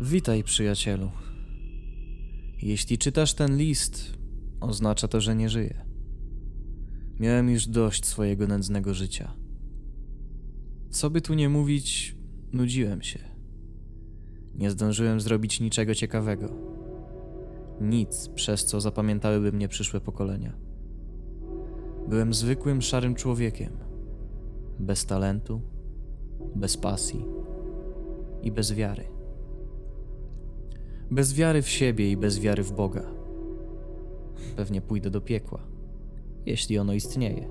Witaj, przyjacielu. Jeśli czytasz ten list, oznacza to, że nie żyję. Miałem już dość swojego nędznego życia. Co by tu nie mówić, nudziłem się. Nie zdążyłem zrobić niczego ciekawego. Nic, przez co zapamiętałyby mnie przyszłe pokolenia. Byłem zwykłym szarym człowiekiem. Bez talentu, bez pasji i bez wiary. Bez wiary w siebie i bez wiary w Boga. Pewnie pójdę do piekła, jeśli ono istnieje.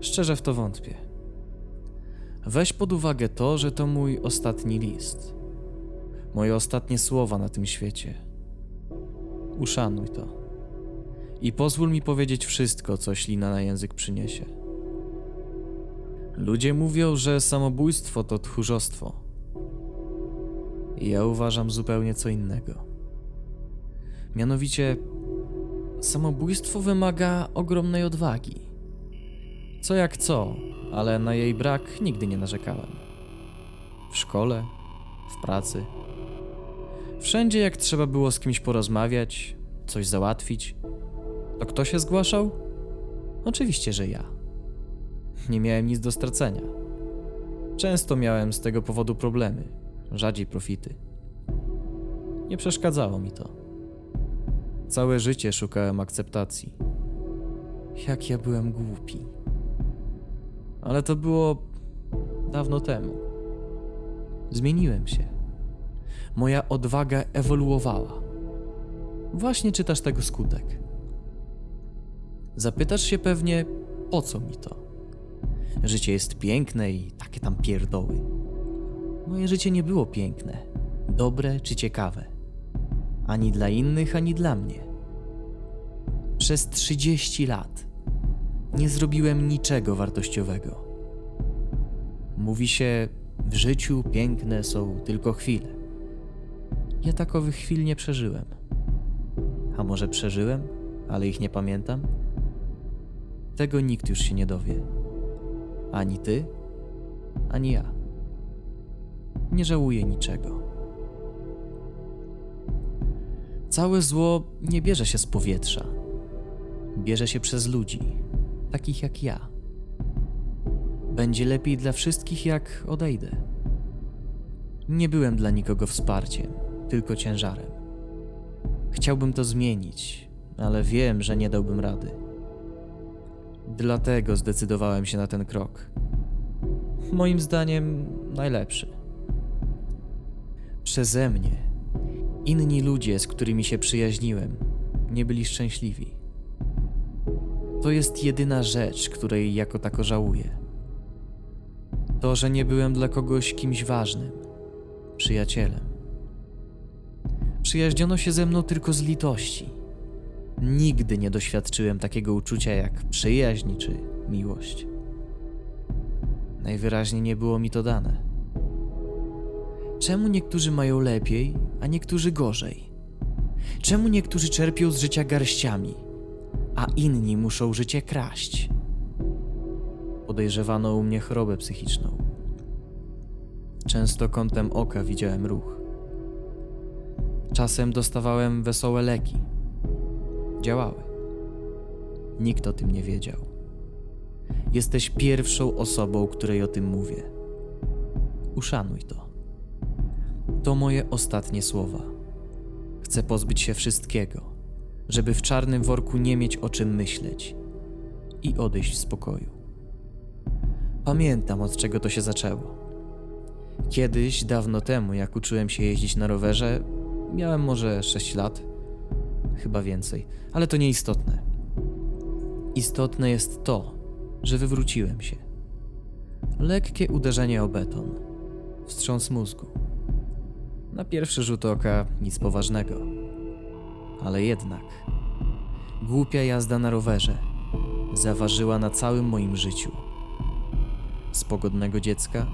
Szczerze w to wątpię. Weź pod uwagę to, że to mój ostatni list. Moje ostatnie słowa na tym świecie. Uszanuj to. I pozwól mi powiedzieć wszystko, co ślina na język przyniesie. Ludzie mówią, że samobójstwo to tchórzostwo. Ja uważam zupełnie co innego. Mianowicie, samobójstwo wymaga ogromnej odwagi. Co jak co, ale na jej brak nigdy nie narzekałem. W szkole, w pracy. Wszędzie jak trzeba było z kimś porozmawiać, coś załatwić, to kto się zgłaszał? Oczywiście, że ja. Nie miałem nic do stracenia. Często miałem z tego powodu problemy, rzadziej profity. Nie przeszkadzało mi to. Całe życie szukałem akceptacji. Jak ja byłem głupi. Ale to było dawno temu. Zmieniłem się. Moja odwaga ewoluowała. Właśnie czytasz tego skutek. Zapytasz się pewnie, po co mi to? Życie jest piękne i takie tam pierdoły. Moje życie nie było piękne, dobre czy ciekawe. Ani dla innych, ani dla mnie. Przez 30 lat nie zrobiłem niczego wartościowego. Mówi się, w życiu piękne są tylko chwile. Ja takowych chwil nie przeżyłem. A może przeżyłem, ale ich nie pamiętam? Tego nikt już się nie dowie. Ani ty, ani ja. Nie żałuję niczego. Całe zło nie bierze się z powietrza. Bierze się przez ludzi, takich jak ja. Będzie lepiej dla wszystkich, jak odejdę. Nie byłem dla nikogo wsparciem, tylko ciężarem. Chciałbym to zmienić, ale wiem, że nie dałbym rady. Dlatego zdecydowałem się na ten krok. Moim zdaniem najlepszy. Przeze mnie inni ludzie, z którymi się przyjaźniłem, nie byli szczęśliwi. To jest jedyna rzecz, której jako tako żałuję. To, że nie byłem dla kogoś kimś ważnym, przyjacielem. Przyjaźniono się ze mną tylko z litości. Nigdy nie doświadczyłem takiego uczucia jak przyjaźń czy miłość. Najwyraźniej nie było mi to dane. Czemu niektórzy mają lepiej, a niektórzy gorzej? Czemu niektórzy czerpią z życia garściami, a inni muszą życie kraść? Podejrzewano u mnie chorobę psychiczną. Często kątem oka widziałem ruch. Czasem dostawałem wesołe leki. Działały. Nikt o tym nie wiedział. Jesteś pierwszą osobą, której o tym mówię. Uszanuj to. To moje ostatnie słowa. Chcę pozbyć się wszystkiego, żeby w czarnym worku nie mieć o czym myśleć i odejść w spokoju. Pamiętam, od czego to się zaczęło. Kiedyś, dawno temu, jak uczyłem się jeździć na rowerze, miałem może 6 lat, chyba więcej, ale to nieistotne. Istotne jest to, że wywróciłem się. Lekkie uderzenie o beton, wstrząs mózgu. Na pierwszy rzut oka nic poważnego, ale jednak głupia jazda na rowerze zaważyła na całym moim życiu. Z pogodnego dziecka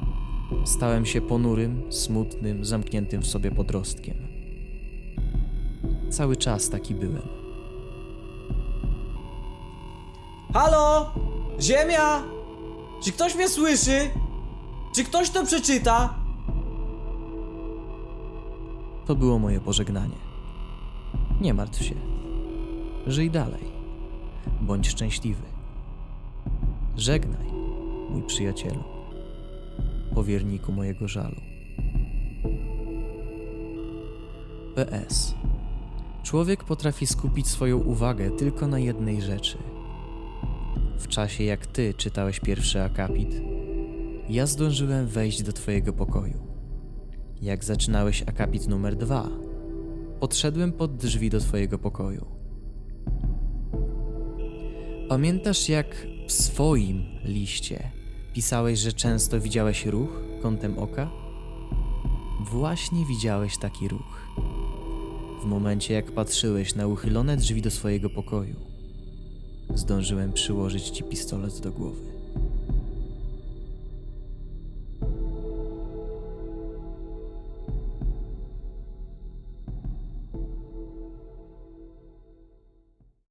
stałem się ponurym, smutnym, zamkniętym w sobie podrostkiem. Cały czas taki byłem. Halo? Ziemia? Czy ktoś mnie słyszy? Czy ktoś to przeczyta? To było moje pożegnanie. Nie martw się. Żyj dalej. Bądź szczęśliwy. Żegnaj, mój przyjacielu, powierniku mojego żalu. PS. Człowiek potrafi skupić swoją uwagę tylko na jednej rzeczy. W czasie jak ty czytałeś pierwszy akapit, ja zdążyłem wejść do twojego pokoju. Jak zaczynałeś akapit numer dwa, podszedłem pod drzwi do twojego pokoju. Pamiętasz, jak w swoim liście pisałeś, że często widziałeś ruch kątem oka? Właśnie widziałeś taki ruch. W momencie, jak patrzyłeś na uchylone drzwi do swojego pokoju, zdążyłem przyłożyć ci pistolet do głowy.